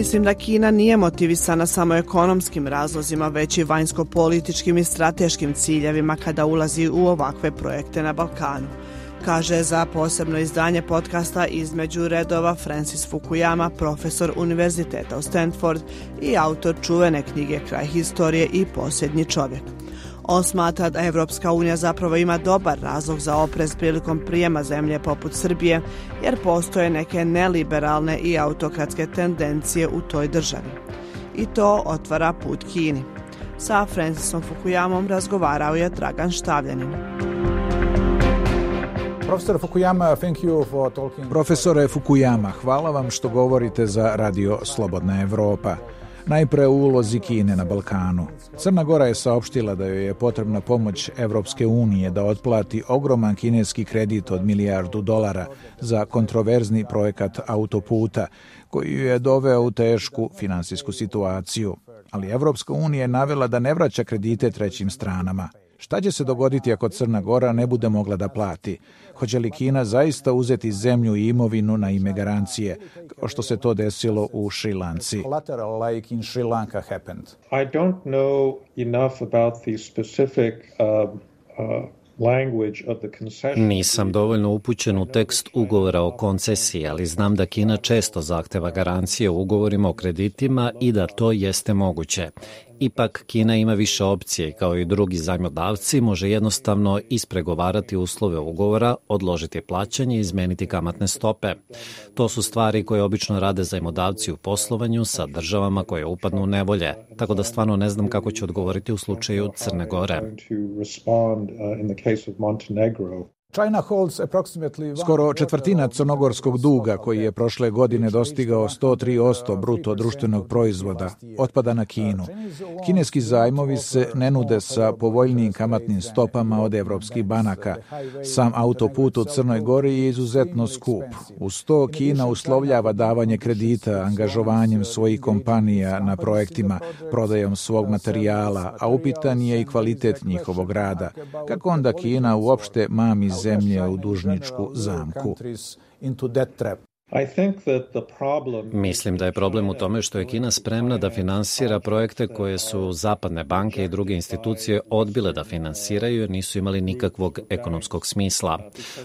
Mislim da Kina nije motivisana samo ekonomskim razlozima, već i vanjsko-političkim i strateškim ciljevima kada ulazi u ovakve projekte na Balkanu kaže za posebno izdanje podcasta između redova Francis Fukuyama, profesor univerziteta u Stanford i autor čuvene knjige Kraj historije i posljednji čovjek. On smatra da Evropska unija zapravo ima dobar razlog za oprez prilikom prijema zemlje poput Srbije, jer postoje neke neliberalne i autokratske tendencije u toj državi. I to otvara put Kini. Sa Francisom Fukuyamom razgovarao je Dragan Štavljanin. Profesor Fukuyama, thank you for talking. Profesore Fukuyama, hvala vam što govorite za Radio Slobodna Evropa. Najpre u ulozi Kine na Balkanu. Crna Gora je saopštila da joj je potrebna pomoć Evropske unije da otplati ogroman kineski kredit od milijardu dolara za kontroverzni projekat autoputa, koji ju je doveo u tešku finansijsku situaciju. Ali Evropska unija je navela da ne vraća kredite trećim stranama. Šta će se dogoditi ako Crna Gora ne bude mogla da plati? Hoće li Kina zaista uzeti zemlju i imovinu na ime garancije, kao što se to desilo u Šrilanci? I don't know enough about the specific uh, uh, Nisam dovoljno upućen u tekst ugovora o koncesiji, ali znam da Kina često zahteva garancije u ugovorima o kreditima i da to jeste moguće. Ipak Kina ima više opcije kao i drugi zajmodavci može jednostavno ispregovarati uslove ugovora, odložiti plaćanje i izmeniti kamatne stope. To su stvari koje obično rade zajmodavci u poslovanju sa državama koje upadnu u nevolje, tako da stvarno ne znam kako će odgovoriti u slučaju Crne Gore. Skoro četvrtina crnogorskog duga koji je prošle godine dostigao 103% bruto društvenog proizvoda otpada na Kinu. Kineski zajmovi se ne nude sa povoljnijim kamatnim stopama od evropskih banaka. Sam autoput u Crnoj Gori je izuzetno skup. Uz to Kina uslovljava davanje kredita angažovanjem svojih kompanija na projektima, prodajom svog materijala, a upitan je i kvalitet njihovog rada. Kako onda Kina uopšte mami zemlje u dužničku zamku. Mislim da je problem u tome što je Kina spremna da finansira projekte koje su zapadne banke i druge institucije odbile da finansiraju jer nisu imali nikakvog ekonomskog smisla.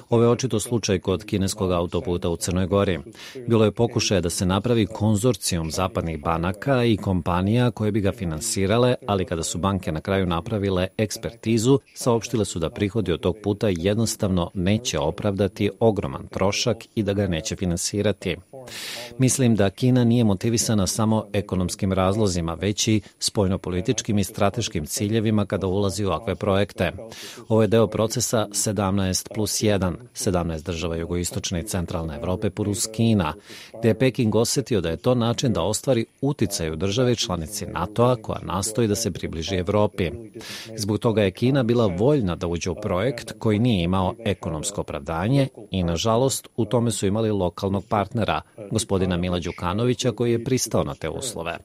Ovo je očito slučaj kod kineskog autoputa u Crnoj Gori. Bilo je pokušaje da se napravi konzorcijom zapadnih banaka i kompanija koje bi ga finansirale, ali kada su banke na kraju napravile ekspertizu, saopštile su da prihodi od tog puta jednostavno neće opravdati ogroman trošak i da ga neće finansirati finansirati. Mislim da Kina nije motivisana samo ekonomskim razlozima, već i spoljnopolitičkim i strateškim ciljevima kada ulazi u ovakve projekte. Ovo je deo procesa 17 plus 1, 17 država jugoistočne i centralne Evrope plus Kina, gde je Peking osetio da je to način da ostvari uticaj u državi članici NATO-a koja nastoji da se približi Evropi. Zbog toga je Kina bila voljna da uđe u projekt koji nije imao ekonomsko opravdanje i, nažalost, u tome su imali lokalnog partnera, gospodina Mila Đukanovića, koji je pristao na te uslove.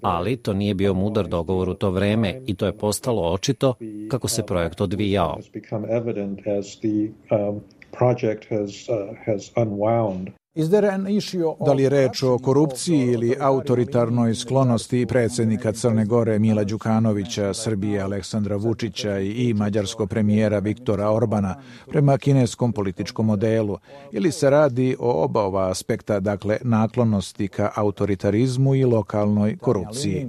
Ali to nije bio mudar dogovor u to vreme i to je postalo očito kako se projekt odvijao. project has, uh, has unwound. Da li je reč o korupciji ili autoritarnoj sklonosti predsednika Crne Gore Mila Đukanovića, Srbije Aleksandra Vučića i mađarskog premijera Viktora Orbana prema kineskom političkom modelu? Ili se radi o oba ova aspekta, dakle naklonosti ka autoritarizmu i lokalnoj korupciji?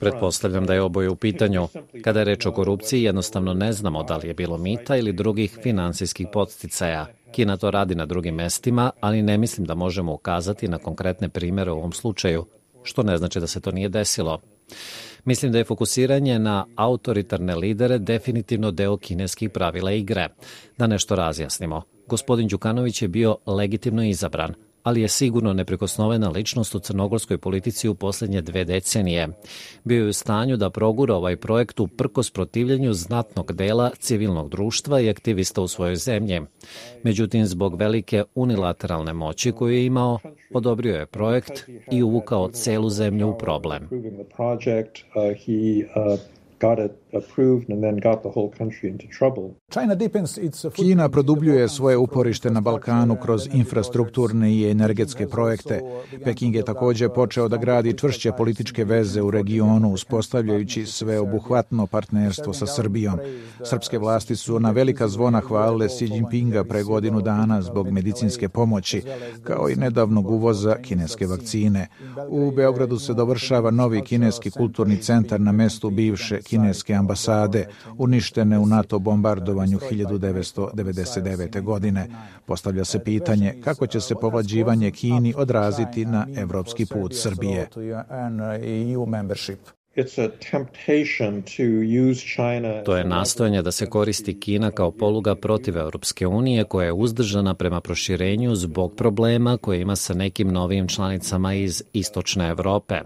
Pretpostavljam da je oboje u pitanju. Kada je reč o korupciji, jednostavno ne znamo da li je bilo mita ili drugih finansijskih podsticaja. Kina to radi na drugim mestima, ali ne mislim da možemo ukazati na konkretne primere u ovom slučaju, što ne znači da se to nije desilo. Mislim da je fokusiranje na autoritarne lidere definitivno deo kineskih pravila igre. Da nešto razjasnimo. Gospodin Đukanović je bio legitimno izabran, ali je sigurno neprekosnovena ličnost u crnogorskoj politici u poslednje dve decenije. Bio je u stanju da progura ovaj projekt uprkos protivljenju znatnog dela civilnog društva i aktivista u svojoj zemlji. Međutim, zbog velike unilateralne moći koju je imao, odobrio je projekt i uvukao celu zemlju u problem. Got it approved and then got the whole country into trouble. Kina produbljuje svoje uporište na Balkanu kroz infrastrukturne i energetske projekte. Peking je takođe počeo da gradi čvršće političke veze u regionu, uspostavljajući sveobuhvatno partnerstvo sa Srbijom. Srpske vlasti su na velika zvona hvalile Xi Jinpinga pre godinu dana zbog medicinske pomoći, kao i nedavnog uvoza kineske vakcine. U Beogradu se dovršava novi kineski kulturni centar na mestu bivše kineske ambasade, uništene u NATO bombardovanju 1999. godine. Postavlja se pitanje kako će se povlađivanje Kini odraziti na evropski put Srbije. To je nastojanje da se koristi Kina kao poluga protiv Europske unije koja je uzdržana prema proširenju zbog problema koje ima sa nekim novim članicama iz istočne Evrope.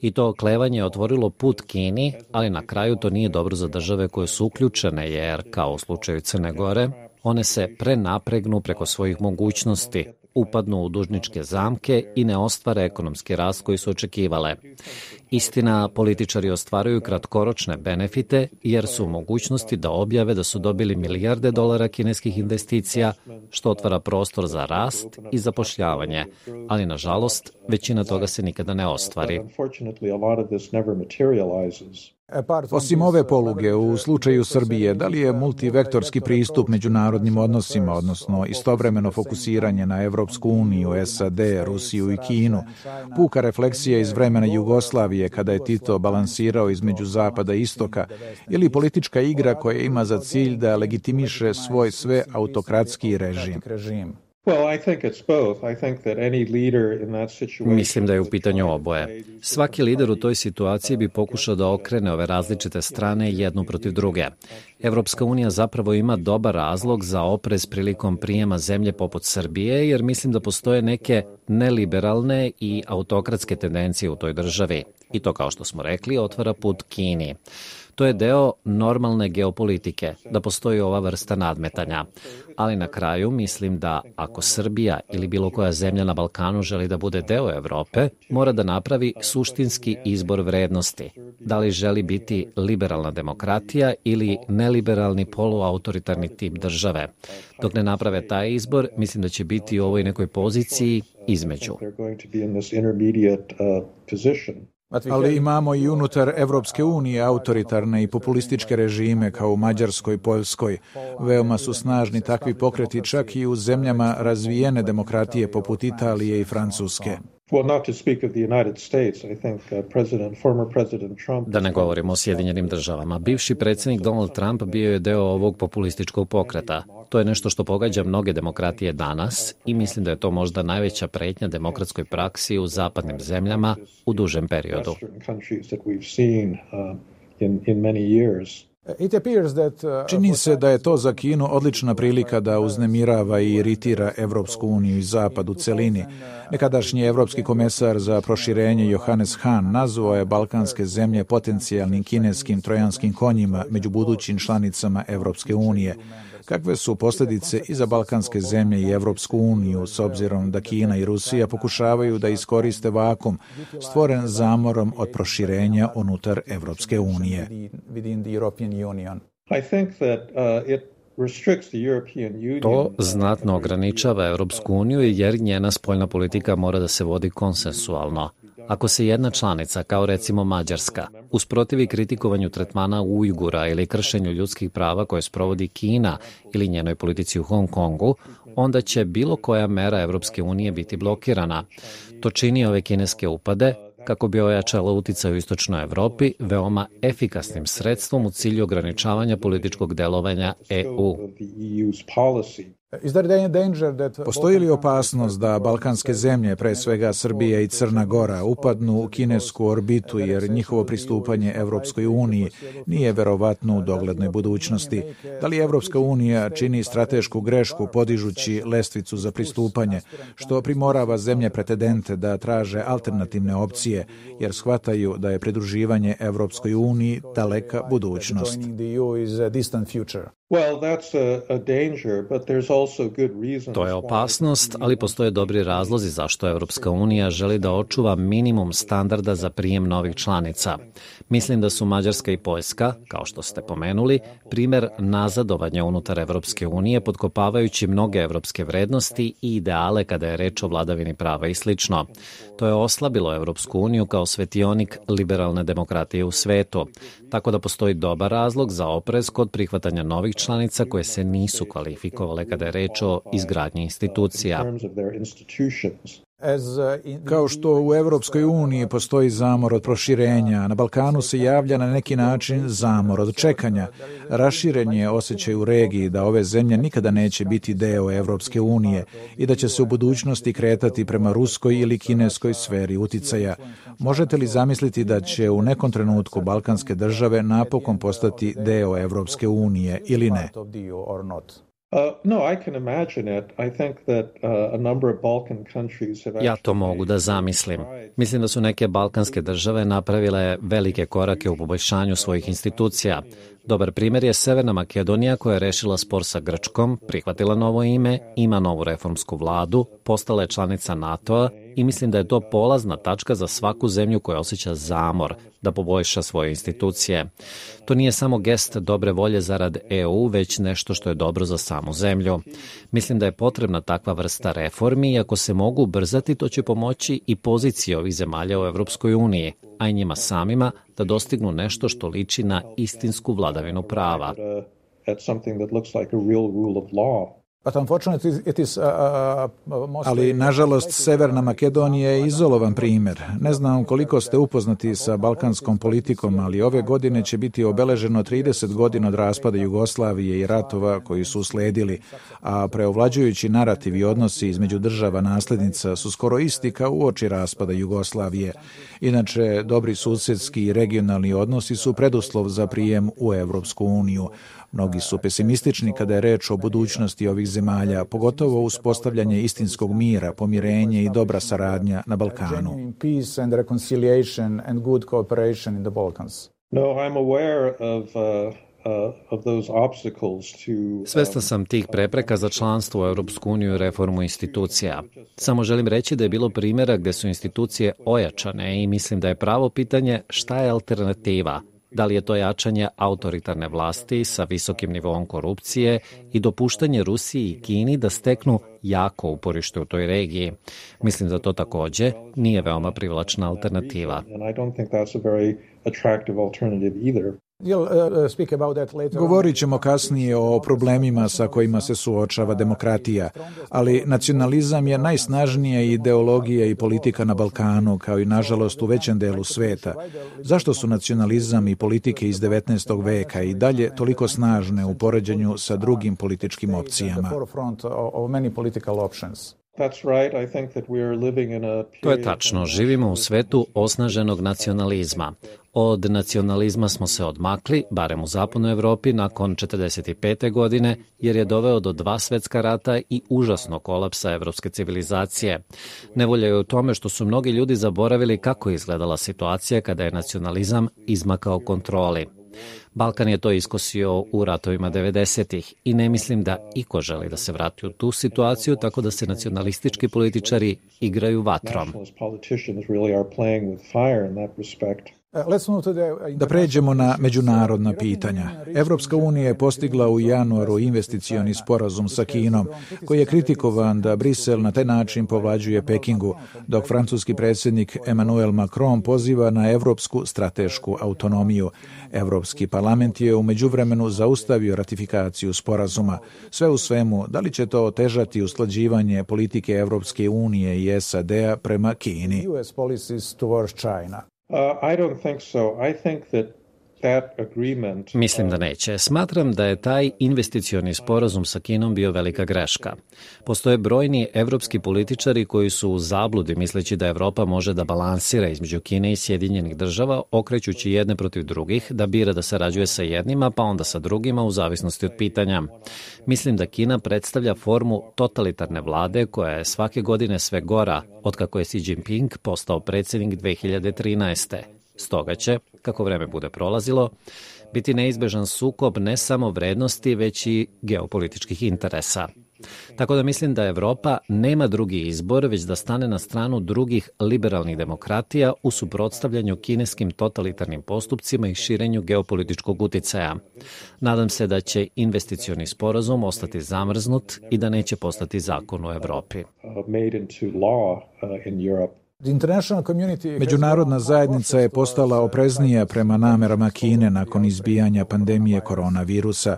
I to oklevanje je otvorilo put Kini, ali na kraju to nije dobro za države koje su uključene jer, kao u slučaju Crne Gore, one se prenapregnu preko svojih mogućnosti, upadnu u dužničke zamke i ne ostvare ekonomski rast koji su očekivale. Istina, političari ostvaruju kratkoročne benefite jer su u mogućnosti da objave da su dobili milijarde dolara kineskih investicija, što otvara prostor za rast i zapošljavanje, ali nažalost većina toga se nikada ne ostvari. Osim ove poluge, u slučaju Srbije, da li je multivektorski pristup međunarodnim odnosima, odnosno istovremeno fokusiranje na Evropsku uniju, SAD, Rusiju i Kinu, puka refleksija iz vremena Jugoslavije kada je Tito balansirao između zapada i istoka, ili politička igra koja ima za cilj da legitimiše svoj sve autokratski režim? Mislim da je u pitanju oboje. Svaki lider u toj situaciji bi pokušao da okrene ove različite strane jednu protiv druge. Evropska unija zapravo ima dobar razlog za oprez prilikom prijema zemlje poput Srbije, jer mislim da postoje neke neliberalne i autokratske tendencije u toj državi. I to, kao što smo rekli, otvara put Kini. To je deo normalne geopolitike, da postoji ova vrsta nadmetanja. Ali na kraju mislim da ako Srbija ili bilo koja zemlja na Balkanu želi da bude deo Evrope, mora da napravi suštinski izbor vrednosti. Da li želi biti liberalna demokratija ili neliberalni poluautoritarni tip države. Dok ne naprave taj izbor, mislim da će biti u ovoj nekoj poziciji između. Ali imamo i unutar Evropske unije autoritarne i populističke režime kao u Mađarskoj, Poljskoj. Veoma su snažni takvi pokreti čak i u zemljama razvijene demokratije poput Italije i Francuske. Uh, da ne govorimo o Sjedinjenim državama. Bivši predsjednik Donald Trump bio je deo ovog populističkog pokreta. To je nešto što pogađa mnoge demokratije danas i mislim da je to možda najveća pretnja demokratskoj praksi u zapadnim zemljama u dužem periodu. Uh, Čini se da je to za Kinu odlična prilika da uznemirava i iritira Evropsku uniju i Zapad u celini. Nekadašnji evropski komesar za proširenje Johannes Hahn nazvao je balkanske zemlje potencijalnim kineskim trojanskim konjima među budućim članicama Evropske unije. Kakve su posledice i za balkanske zemlje i Evropsku uniju s obzirom da Kina i Rusija pokušavaju da iskoriste vakum stvoren zamorom od proširenja unutar Evropske unije? I think that uh, it To znatno ograničava Evropsku uniju jer njena spoljna politika mora da se vodi konsensualno. Ako se jedna članica, kao recimo Mađarska, usprotivi kritikovanju tretmana Ujgura ili kršenju ljudskih prava koje sprovodi Kina ili njenoj politici u Hong Kongu, onda će bilo koja mera Evropske unije biti blokirana. To čini ove kineske upade, kako bi ojačala uticaj u Istočnoj Evropi veoma efikasnim sredstvom u cilju ograničavanja političkog delovanja EU. Postoji li opasnost da balkanske zemlje, pre svega Srbija i Crna Gora, upadnu u kinesku orbitu jer njihovo pristupanje Evropskoj uniji nije verovatno u doglednoj budućnosti? Da li Evropska unija čini stratešku grešku podižući lestvicu za pristupanje, što primorava zemlje pretendente da traže alternativne opcije, jer shvataju da je pridruživanje Evropskoj uniji daleka budućnost? To je opasnost, ali postoje dobri razlozi zašto Evropska unija želi da očuva minimum standarda za prijem novih članica. Mislim da su Mađarska i Poljska, kao što ste pomenuli, primer nazadovanja unutar Evropske unije podkopavajući mnoge evropske vrednosti i ideale kada je reč o vladavini prava i slično. To je oslabilo Evropsku uniju kao svetionik liberalne demokratije u svetu, tako da postoji dobar razlog za oprez kod prihvatanja novih članica koje se nisu kvalifikovale kada je reč o izgradnji institucija. Kao što u Evropskoj uniji postoji zamor od proširenja, na Balkanu se javlja na neki način zamor od čekanja. Raširen je osjećaj u regiji da ove zemlje nikada neće biti deo Evropske unije i da će se u budućnosti kretati prema ruskoj ili kineskoj sferi uticaja. Možete li zamisliti da će u nekom trenutku balkanske države napokon postati deo Evropske unije ili ne? Ja to mogu da zamislim. Mislim da su neke balkanske države napravile velike korake u poboljšanju svojih institucija. Dobar primjer je Severna Makedonija koja je rešila spor sa Grčkom, prihvatila novo ime, ima novu reformsku vladu, postala je članica NATO-a i mislim da je to polazna tačka za svaku zemlju koja osjeća zamor da poboljša svoje institucije. To nije samo gest dobre volje zarad EU, već nešto što je dobro za samu zemlju. Mislim da je potrebna takva vrsta reformi i ako se mogu ubrzati, to će pomoći i poziciji ovih zemalja u Evropskoj uniji, a i njima samima da dostignu nešto što liči na istinsku vladavinu prava. Uh, uh, Ali, nažalost, Severna Makedonija je izolovan primer. Ne znam koliko ste upoznati sa balkanskom politikom, ali ove godine će biti obeleženo 30 godina od raspada Jugoslavije i ratova koji su usledili, a preovlađujući narativ i odnosi između država naslednica su skoro isti kao u oči raspada Jugoslavije. Inače, dobri susjedski i regionalni odnosi su preduslov za prijem u Evropsku uniju. Mnogi su pesimistični kada je reč o budućnosti ovih zemalja, pogotovo uspostavljanje istinskog mira, pomirenje i dobra saradnja na Balkanu. No, I'm aware of uh... Svestan sam tih prepreka za članstvo u Europsku uniju i reformu institucija. Samo želim reći da je bilo primjera gde su institucije ojačane i mislim da je pravo pitanje šta je alternativa, Da li je to jačanje autoritarne vlasti sa visokim nivom korupcije i dopuštanje Rusiji i Kini da steknu jako uporište u toj regiji? Mislim da to takođe nije veoma privlačna alternativa. Uh, uh, Govorit ćemo kasnije o problemima sa kojima se suočava demokratija, ali nacionalizam je najsnažnija ideologija i politika na Balkanu, kao i nažalost u većem delu sveta. Zašto su nacionalizam i politike iz 19. veka i dalje toliko snažne u poređenju sa drugim političkim opcijama? To je tačno. Živimo u svetu osnaženog nacionalizma. Od nacionalizma smo se odmakli, barem u zapadnoj Evropi, nakon 45. godine, jer je doveo do dva svetska rata i užasno kolapsa evropske civilizacije. Nevolja je u tome što su mnogi ljudi zaboravili kako je izgledala situacija kada je nacionalizam izmakao kontroli. Balkan je to iskosio u ratovima 90-ih i ne mislim da iko želi da se vrati u tu situaciju tako da se nacionalistički političari igraju vatrom. Da pređemo na međunarodna pitanja. Evropska unija je postigla u januaru investicioni sporazum sa Kinom, koji je kritikovan da Brisel na taj način povlađuje Pekingu, dok francuski predsjednik Emmanuel Macron poziva na evropsku stratešku autonomiju. Evropski parlament je umeđu vremenu zaustavio ratifikaciju sporazuma. Sve u svemu, da li će to otežati usklađivanje politike Evropske unije i SAD-a prema Kini? Uh, I don't think so. I think that Mislim da neće. Smatram da je taj investicioni sporazum sa Kinom bio velika greška. Postoje brojni evropski političari koji su u zabludi misleći da Evropa može da balansira između Kine i Sjedinjenih država, okrećući jedne protiv drugih, da bira da sarađuje sa jednima, pa onda sa drugima u zavisnosti od pitanja. Mislim da Kina predstavlja formu totalitarne vlade koja je svake godine sve gora, otkako je Xi Jinping postao predsednik 2013. Stoga će, kako vreme bude prolazilo, biti neizbežan sukob ne samo vrednosti, već i geopolitičkih interesa. Tako da mislim da Evropa nema drugi izbor, već da stane na stranu drugih liberalnih demokratija u suprotstavljanju kineskim totalitarnim postupcima i širenju geopolitičkog uticaja. Nadam se da će investicioni sporazum ostati zamrznut i da neće postati zakon u Evropi. Međunarodna zajednica je postala opreznija prema namerama Kine nakon izbijanja pandemije koronavirusa.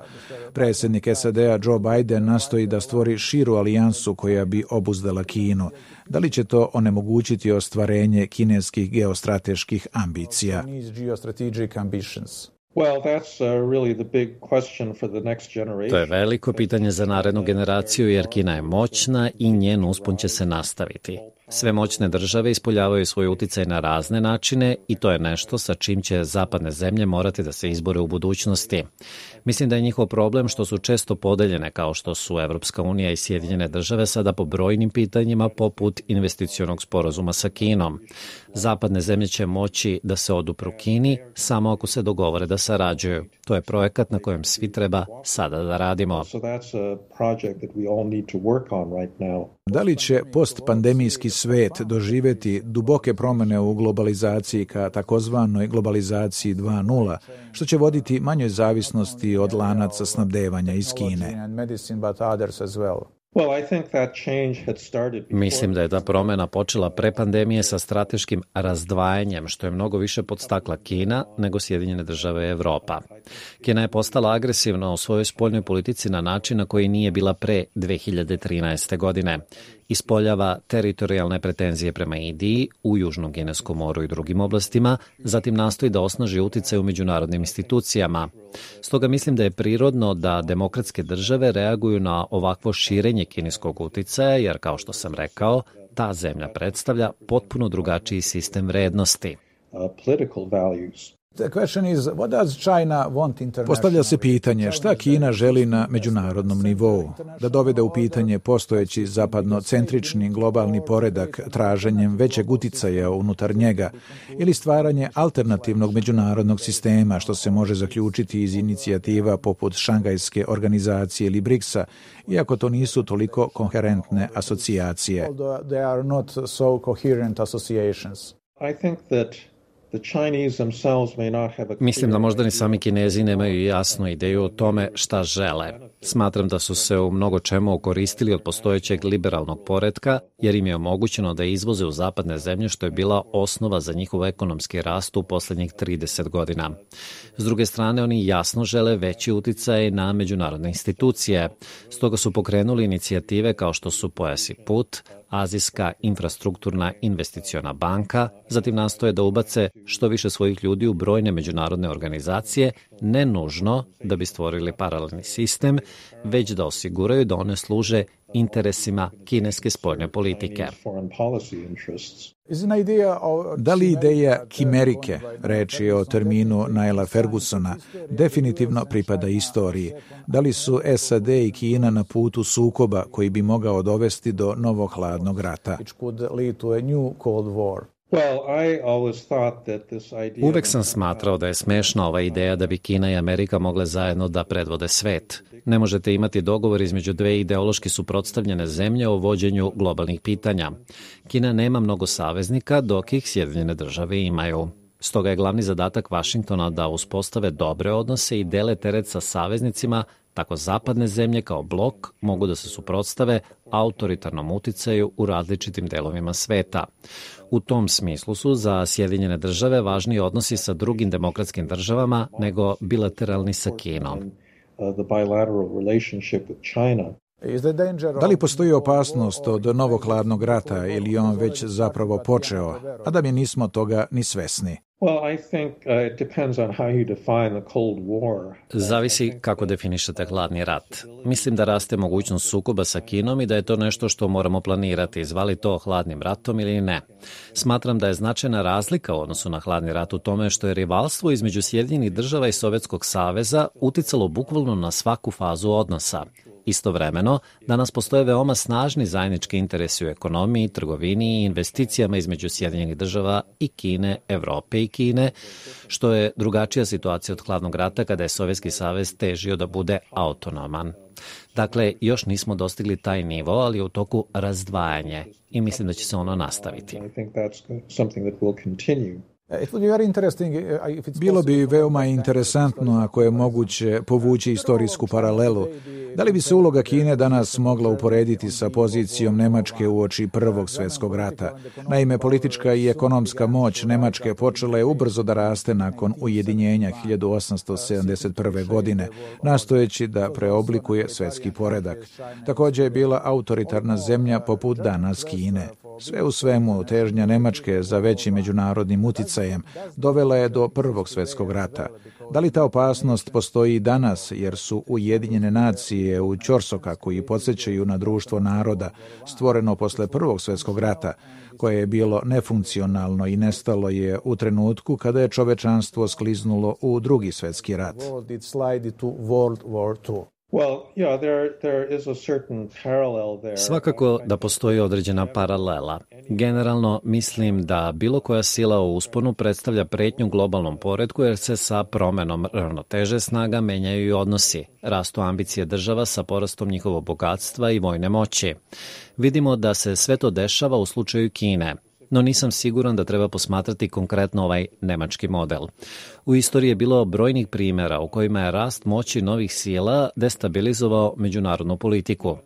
Predsjednik SAD-a Joe Biden nastoji da stvori širu alijansu koja bi obuzdala Kinu. Da li će to onemogućiti ostvarenje kineskih geostrateških ambicija? To je veliko pitanje za narednu generaciju jer Kina je moćna i njen uspon će se nastaviti. Sve moćne države ispoljavaju svoj uticaj na razne načine i to je nešto sa čim će zapadne zemlje morati da se izbore u budućnosti. Mislim da je njihov problem što su često podeljene kao što su Evropska unija i Sjedinjene države sada po brojnim pitanjima poput investicionog sporazuma sa Kinom. Zapadne zemlje će moći da se odupru Kini samo ako se dogovore da sarađuju. To je projekat na kojem svi treba sada da radimo. Da li će postpandemijski svet doživeti duboke promene u globalizaciji ka takozvanoj globalizaciji 2.0, što će voditi manjoj zavisnosti od lanaca snabdevanja iz Kine? Mislim da je ta promena počela pre pandemije sa strateškim razdvajanjem, što je mnogo više podstakla Kina nego Sjedinjene države Evropa. Kina je postala agresivna u svojoj spoljnoj politici na način na koji nije bila pre 2013. godine ispoljava teritorijalne pretenzije prema Indiji u Južnom Kineskom moru i drugim oblastima, zatim nastoji da osnaži uticaj u međunarodnim institucijama. Stoga mislim da je prirodno da demokratske države reaguju na ovakvo širenje kineskog uticaja, jer kao što sam rekao, ta zemlja predstavlja potpuno drugačiji sistem vrednosti. Uh, Postavlja se pitanje šta Kina želi na međunarodnom nivou, da dovede u pitanje postojeći zapadnocentrični globalni poredak traženjem većeg uticaja unutar njega ili stvaranje alternativnog međunarodnog sistema što se može zaključiti iz inicijativa poput Šangajske organizacije ili BRICS-a, iako to nisu toliko koherentne asocijacije. I think that Mislim da možda ni sami Kinezi nemaju jasnu ideju o tome šta žele. Smatram da su se u mnogo čemu okoristili od postojećeg liberalnog poredka, jer im je omogućeno da izvoze u zapadne zemlje što je bila osnova za njihov ekonomski rast u poslednjih 30 godina. S druge strane, oni jasno žele veći uticaj na međunarodne institucije. Stoga su pokrenuli inicijative kao što su Pojas i put, Azijska infrastrukturna investiciona banka, zatim nastoje da ubace što više svojih ljudi u brojne međunarodne organizacije, ne nužno da bi stvorili paralelni sistem, već da osiguraju da one služe interesima kineske spoljne politike. Da li ideja kimerike, reči o terminu Naila Fergusona, definitivno pripada istoriji? Da li su SAD i Kina na putu sukoba koji bi mogao dovesti do novog hladnog rata? Uvek sam smatrao da je smešna ova ideja da bi Kina i Amerika mogle zajedno da predvode svet. Ne možete imati dogovor između dve ideološki suprotstavljene zemlje o vođenju globalnih pitanja. Kina nema mnogo saveznika, dok ih Sjedinjene države imaju. Stoga je glavni zadatak Vašingtona da uspostave dobre odnose i dele teret sa saveznicima Tako zapadne zemlje kao blok mogu da se suprotstave autoritarnom uticaju u različitim delovima sveta. U tom smislu su za Sjedinjene države važniji odnosi sa drugim demokratskim državama nego bilateralni sa Kinom. Da li postoji opasnost od novog hladnog rata ili on već zapravo počeo, a da mi nismo toga ni svesni? Zavisi kako definišete hladni rat. Mislim da raste mogućnost sukoba sa Kinom i da je to nešto što moramo planirati, zvali to hladnim ratom ili ne. Smatram da je značajna razlika u odnosu na hladni rat u tome što je rivalstvo između Sjedinjenih država i Sovjetskog saveza uticalo bukvalno na svaku fazu odnosa. Istovremeno, danas postoje veoma snažni zajednički interesi u ekonomiji, trgovini i investicijama između Sjedinjenih država i Kine, Evrope i Kine, što je drugačija situacija od hladnog rata kada je Sovjetski savez težio da bude autonoman. Dakle, još nismo dostigli taj nivo, ali je u toku razdvajanje i mislim da će se ono nastaviti. Uh, Bilo bi veoma interesantno ako je moguće povući istorijsku paralelu. Da li bi se uloga Kine danas mogla uporediti sa pozicijom Nemačke u oči Prvog svetskog rata? Naime, politička i ekonomska moć Nemačke počela je ubrzo da raste nakon ujedinjenja 1871. godine, nastojeći da preoblikuje svetski poredak. Takođe je bila autoritarna zemlja poput danas Kine. Sve u svemu, težnja Nemačke za većim međunarodnim uticajem dovela je do Prvog svetskog rata. Da li ta opasnost postoji danas, jer su Ujedinjene nacije u Ćorsoka koji podsjećaju na društvo naroda stvoreno posle Prvog svetskog rata, koje je bilo nefunkcionalno i nestalo je u trenutku kada je čovečanstvo skliznulo u drugi svetski rat. Svakako da postoji određena paralela. Generalno mislim da bilo koja sila u usponu predstavlja pretnju globalnom poredku jer se sa promenom ravnoteže snaga menjaju i odnosi. Rastu ambicije država sa porastom njihovog bogatstva i vojne moći. Vidimo da se sve to dešava u slučaju Kine no nisam siguran da treba posmatrati konkretno ovaj nemački model. U istoriji je bilo brojnih primera u kojima je rast moći novih sila destabilizovao međunarodnu politiku.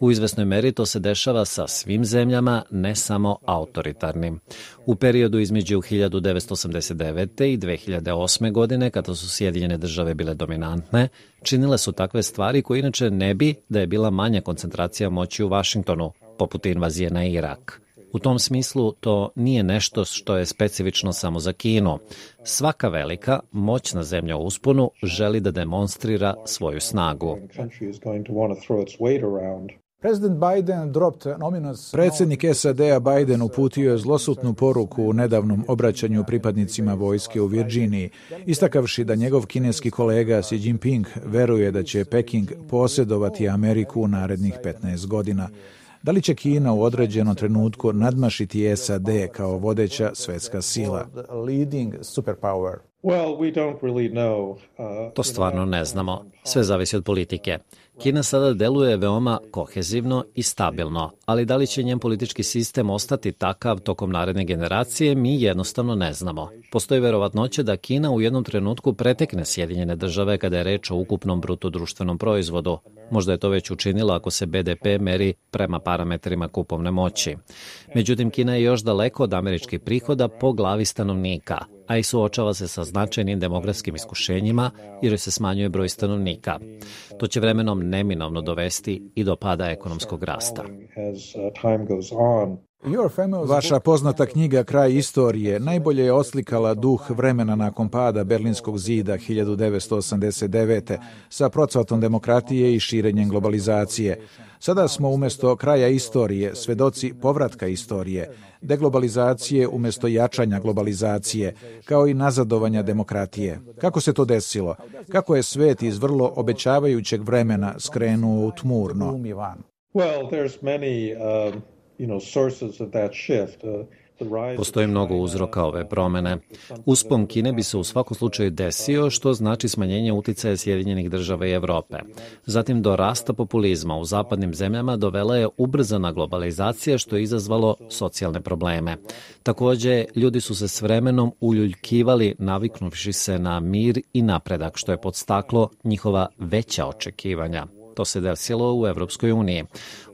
U izvesnoj meri to se dešava sa svim zemljama, ne samo autoritarnim. U periodu između 1989. i 2008. godine, kada su Sjedinjene države bile dominantne, činile su takve stvari koje inače ne bi da je bila manja koncentracija moći u Vašingtonu, poput invazije na Irak. U tom smislu to nije nešto što je specifično samo za Kinu. Svaka velika, moćna zemlja u usponu želi da demonstrira svoju snagu. Predsednik SAD-a Biden uputio je zlosutnu poruku u nedavnom obraćanju pripadnicima vojske u Virginiji, istakavši da njegov kineski kolega Xi Jinping veruje da će Peking posjedovati Ameriku u narednih 15 godina. Da li će Kina u određenom trenutku nadmašiti SAD kao vodeća svetska sila? To stvarno ne znamo. Sve zavisi od politike. Kina sada deluje veoma kohezivno i stabilno, ali da li će njen politički sistem ostati takav tokom naredne generacije, mi jednostavno ne znamo. Postoji verovatnoća da Kina u jednom trenutku pretekne Sjedinjene države kada je reč o ukupnom bruto društvenom proizvodu. Možda je to već učinila ako se BDP meri prema parametrima kupovne moći. Međutim, Kina je još daleko od američkih prihoda po glavi stanovnika – a i suočava se sa značajnim demografskim iskušenjima jer se smanjuje broj stanovnika. To će vremenom neminovno dovesti i do pada ekonomskog rasta. Vaša poznata knjiga Kraj istorije najbolje je oslikala duh vremena nakon pada Berlinskog zida 1989. sa procvatom demokratije i širenjem globalizacije. Sada smo umesto kraja istorije svedoci povratka istorije, deglobalizacije umesto jačanja globalizacije, kao i nazadovanja demokratije. Kako se to desilo? Kako je svet iz vrlo obećavajućeg vremena skrenuo u tmurno? Well, there's many uh, Uh, Postoji mnogo uzroka ove promene. Uspon Kine bi se u svakom slučaju desio, što znači smanjenje uticaja Sjedinjenih država i Evrope. Zatim do rasta populizma u zapadnim zemljama dovela je ubrzana globalizacija što je izazvalo socijalne probleme. Takođe, ljudi su se s vremenom uljuljkivali naviknuvši se na mir i napredak, što je podstaklo njihova veća očekivanja. To se desilo u Evropskoj uniji.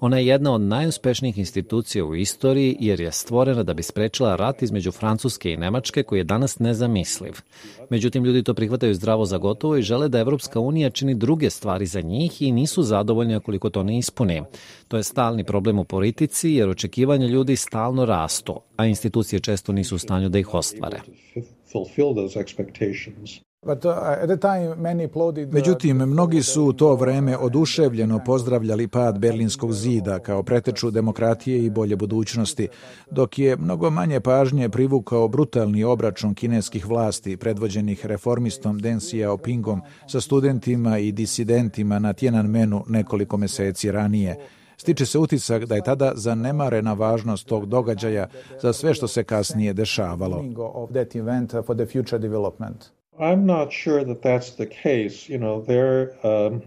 Ona je jedna od najuspešnijih institucija u istoriji jer je stvorena da bi sprečila rat između Francuske i Nemačke koji je danas nezamisliv. Međutim, ljudi to prihvataju zdravo za gotovo i žele da Evropska unija čini druge stvari za njih i nisu zadovoljni koliko to ne ispuni. To je stalni problem u politici jer očekivanja ljudi stalno rastu, a institucije često nisu u stanju da ih ostvare. Uh, Međutim, mnogi su u to vreme oduševljeno pozdravljali pad Berlinskog zida kao preteču demokratije i bolje budućnosti, dok je mnogo manje pažnje privukao brutalni obračun kineskih vlasti predvođenih reformistom Deng Xiaopingom sa studentima i disidentima na Tiananmenu nekoliko meseci ranije. Stiče se utisak da je tada zanemarena važnost tog događaja za sve što se kasnije dešavalo. I'm not sure that that's the case. You know, there um,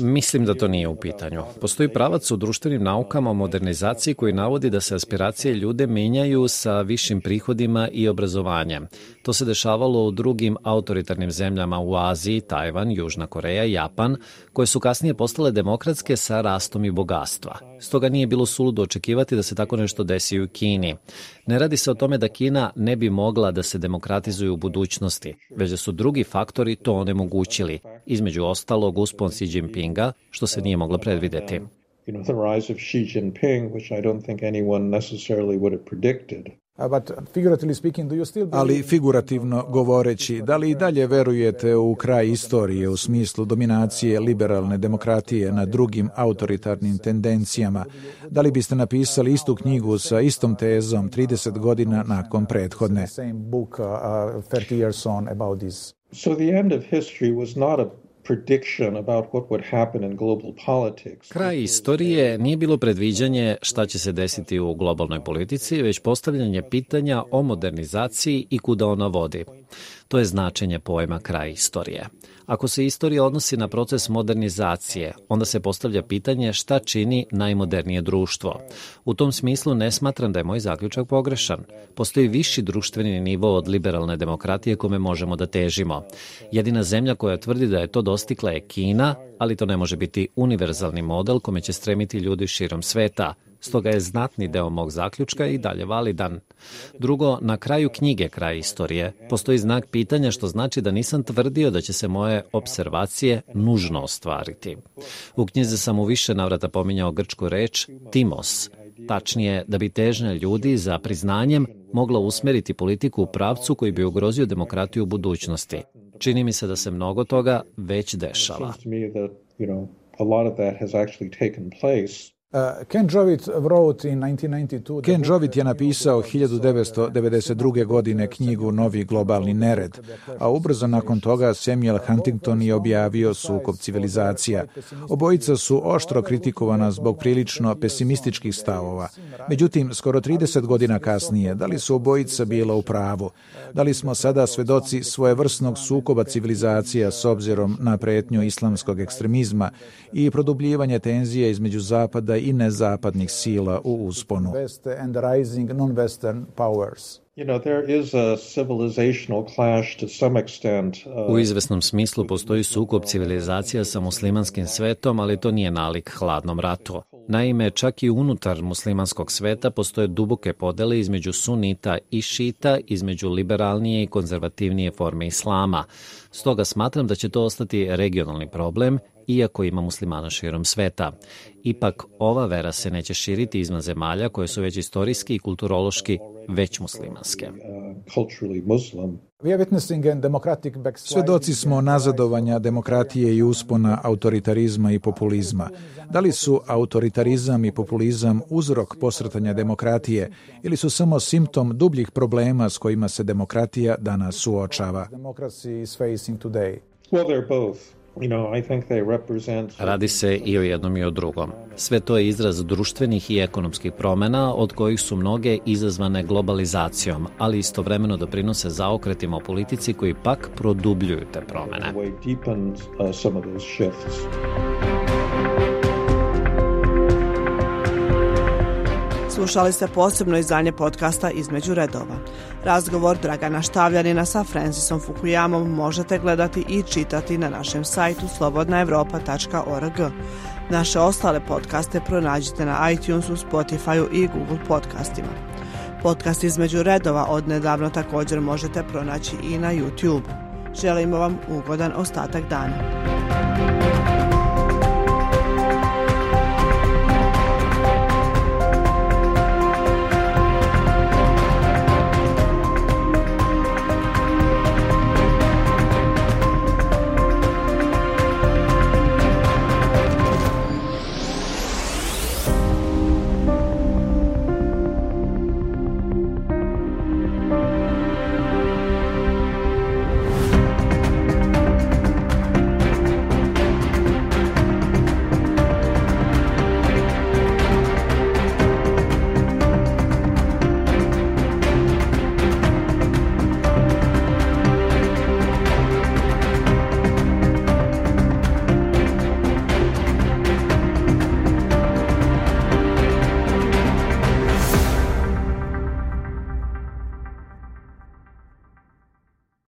Mislim da to nije u pitanju. Postoji pravac u društvenim naukama o modernizaciji koji navodi da se aspiracije ljude menjaju sa višim prihodima i obrazovanjem. To se dešavalo u drugim autoritarnim zemljama u Aziji, Tajvan, Južna Koreja i Japan, koje su kasnije postale demokratske sa rastom i bogatstva. Stoga nije bilo suludo očekivati da se tako nešto desi u Kini. Ne radi se o tome da Kina ne bi mogla da se demokratizuje u budućnosti, već da su drugi faktori to onemogućili, između ostalog uspon Xi Jinpinga, što se nije moglo predvideti. You know, the rise of Xi Jinping, which I don't think anyone necessarily would have predicted. Ali figurativno govoreći, da li i dalje verujete u kraj istorije u smislu dominacije liberalne demokratije nad drugim autoritarnim tendencijama? Da li biste napisali istu knjigu sa istom tezom 30 godina nakon prethodne? So the end of history was not a Kraj istorije nije bilo predviđanje šta će se desiti u globalnoj politici, već postavljanje pitanja o modernizaciji i kuda ona vodi. To je značenje pojma kraj istorije. Ako se istorija odnosi na proces modernizacije, onda se postavlja pitanje šta čini najmodernije društvo. U tom smislu ne smatram da je moj zaključak pogrešan. Postoji viši društveni nivo od liberalne demokratije kome možemo da težimo. Jedina zemlja koja tvrdi da je to dostikla je Kina, ali to ne može biti univerzalni model kome će stremiti ljudi širom sveta, stoga je znatni deo mog zaključka i dalje validan. Drugo, na kraju knjige Kraj istorije postoji znak pitanja što znači da nisam tvrdio da će se moje observacije nužno ostvariti. U knjize sam u više navrata pominjao grčku reč timos, tačnije da bi težnja ljudi za priznanjem mogla usmeriti politiku u pravcu koji bi ugrozio demokratiju u budućnosti. Čini mi se da se mnogo toga već dešava. Uh, Ken Jovit wrote in 1992 Ken Jovit je napisao 1992. godine knjigu Novi globalni nered, a ubrzo nakon toga Samuel Huntington je objavio Sukob civilizacija. Obojica su oštro kritikovana zbog prilično pesimističkih stavova. Međutim, skoro 30 godina kasnije, da li su obojica bila u pravu? Da li smo sada svedoci svojevrsnog sukoba civilizacija s obzirom na pretnju islamskog ekstremizma i produbljivanje tenzije između Zapada i nezapadnih sila u usponu. U izvesnom smislu postoji sukob civilizacija sa muslimanskim svetom, ali to nije nalik hladnom ratu. Naime, čak i unutar muslimanskog sveta postoje duboke podele između sunita i šita, između liberalnije i konzervativnije forme islama. Stoga smatram da će to ostati regionalni problem iako ima muslimana širom sveta. Ipak, ova vera se neće širiti izvan zemalja koje su već istorijski i kulturološki već muslimanske. Svedoci smo nazadovanja demokratije i uspona autoritarizma i populizma. Da li su autoritarizam i populizam uzrok posrtanja demokratije ili su samo simptom dubljih problema s kojima se demokratija danas suočava? Well, they're both. Radi se i o jednom i o drugom. Sve to je izraz društvenih i ekonomskih promena, od kojih su mnoge izazvane globalizacijom, ali istovremeno doprinose zaokretima u politici koji pak produbljuju te promene. Slušali ste posebno izdanje podcasta Između redova. Razgovor Dragana Štavljanina sa Francisom Fukuyamom možete gledati i čitati na našem sajtu slobodnaevropa.org. Naše ostale podcaste pronađite na iTunesu, Spotifyu i Google podcastima. Podcast Između redova odnedavno također možete pronaći i na YouTube. Želimo vam ugodan ostatak dana.